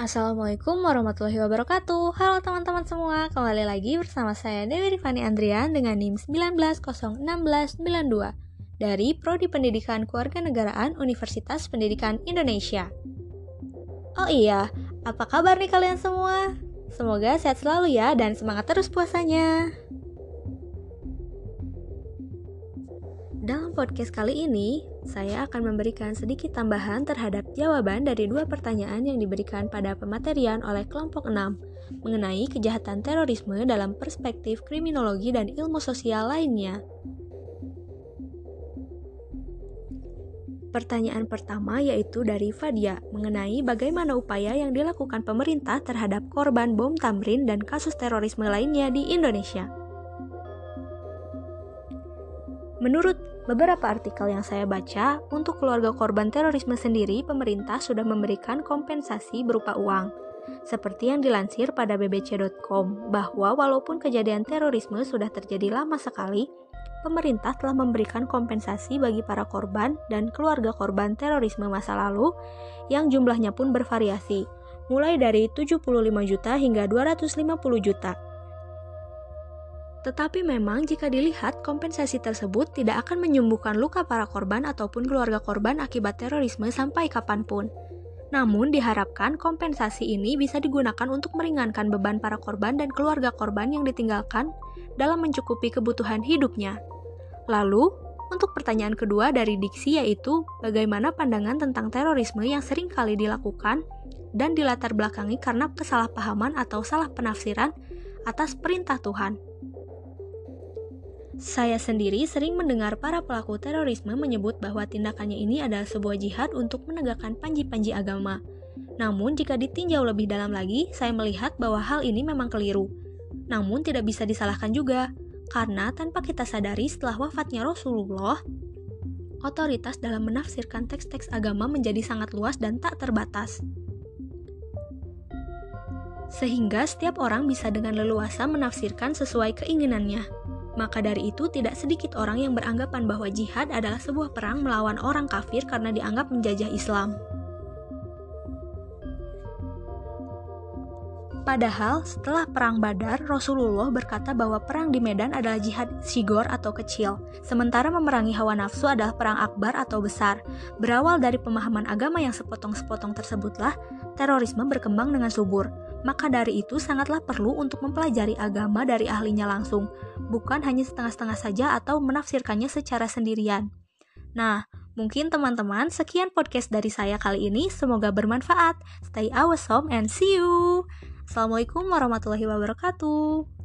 Assalamualaikum warahmatullahi wabarakatuh Halo teman-teman semua, kembali lagi bersama saya Dewi Rifani Andrian dengan NIM 191692 dari Prodi Pendidikan Kewarganegaraan Universitas Pendidikan Indonesia. Oh iya, apa kabar nih kalian semua? Semoga sehat selalu ya dan semangat terus puasanya. Podcast kali ini, saya akan memberikan sedikit tambahan terhadap jawaban dari dua pertanyaan yang diberikan pada pematerian oleh kelompok 6 mengenai kejahatan terorisme dalam perspektif kriminologi dan ilmu sosial lainnya. Pertanyaan pertama yaitu dari Fadia mengenai bagaimana upaya yang dilakukan pemerintah terhadap korban bom Tamrin dan kasus terorisme lainnya di Indonesia. Menurut beberapa artikel yang saya baca, untuk keluarga korban terorisme sendiri, pemerintah sudah memberikan kompensasi berupa uang. Seperti yang dilansir pada bbc.com, bahwa walaupun kejadian terorisme sudah terjadi lama sekali, pemerintah telah memberikan kompensasi bagi para korban dan keluarga korban terorisme masa lalu yang jumlahnya pun bervariasi, mulai dari 75 juta hingga 250 juta. Tetapi memang jika dilihat, kompensasi tersebut tidak akan menyembuhkan luka para korban ataupun keluarga korban akibat terorisme sampai kapan pun. Namun diharapkan kompensasi ini bisa digunakan untuk meringankan beban para korban dan keluarga korban yang ditinggalkan dalam mencukupi kebutuhan hidupnya. Lalu, untuk pertanyaan kedua dari diksi yaitu bagaimana pandangan tentang terorisme yang sering kali dilakukan dan dilatar belakangi karena kesalahpahaman atau salah penafsiran atas perintah Tuhan. Saya sendiri sering mendengar para pelaku terorisme menyebut bahwa tindakannya ini adalah sebuah jihad untuk menegakkan panji-panji agama. Namun, jika ditinjau lebih dalam lagi, saya melihat bahwa hal ini memang keliru. Namun, tidak bisa disalahkan juga, karena tanpa kita sadari setelah wafatnya Rasulullah, otoritas dalam menafsirkan teks-teks agama menjadi sangat luas dan tak terbatas. Sehingga setiap orang bisa dengan leluasa menafsirkan sesuai keinginannya. Maka dari itu, tidak sedikit orang yang beranggapan bahwa jihad adalah sebuah perang melawan orang kafir karena dianggap menjajah Islam. Padahal setelah perang Badar, Rasulullah berkata bahwa perang di Medan adalah jihad sigor atau kecil, sementara memerangi hawa nafsu adalah perang akbar atau besar. Berawal dari pemahaman agama yang sepotong-sepotong tersebutlah, terorisme berkembang dengan subur. Maka dari itu sangatlah perlu untuk mempelajari agama dari ahlinya langsung, bukan hanya setengah-setengah saja atau menafsirkannya secara sendirian. Nah, mungkin teman-teman sekian podcast dari saya kali ini, semoga bermanfaat. Stay awesome and see you. Assalamualaikum warahmatullahi wabarakatuh.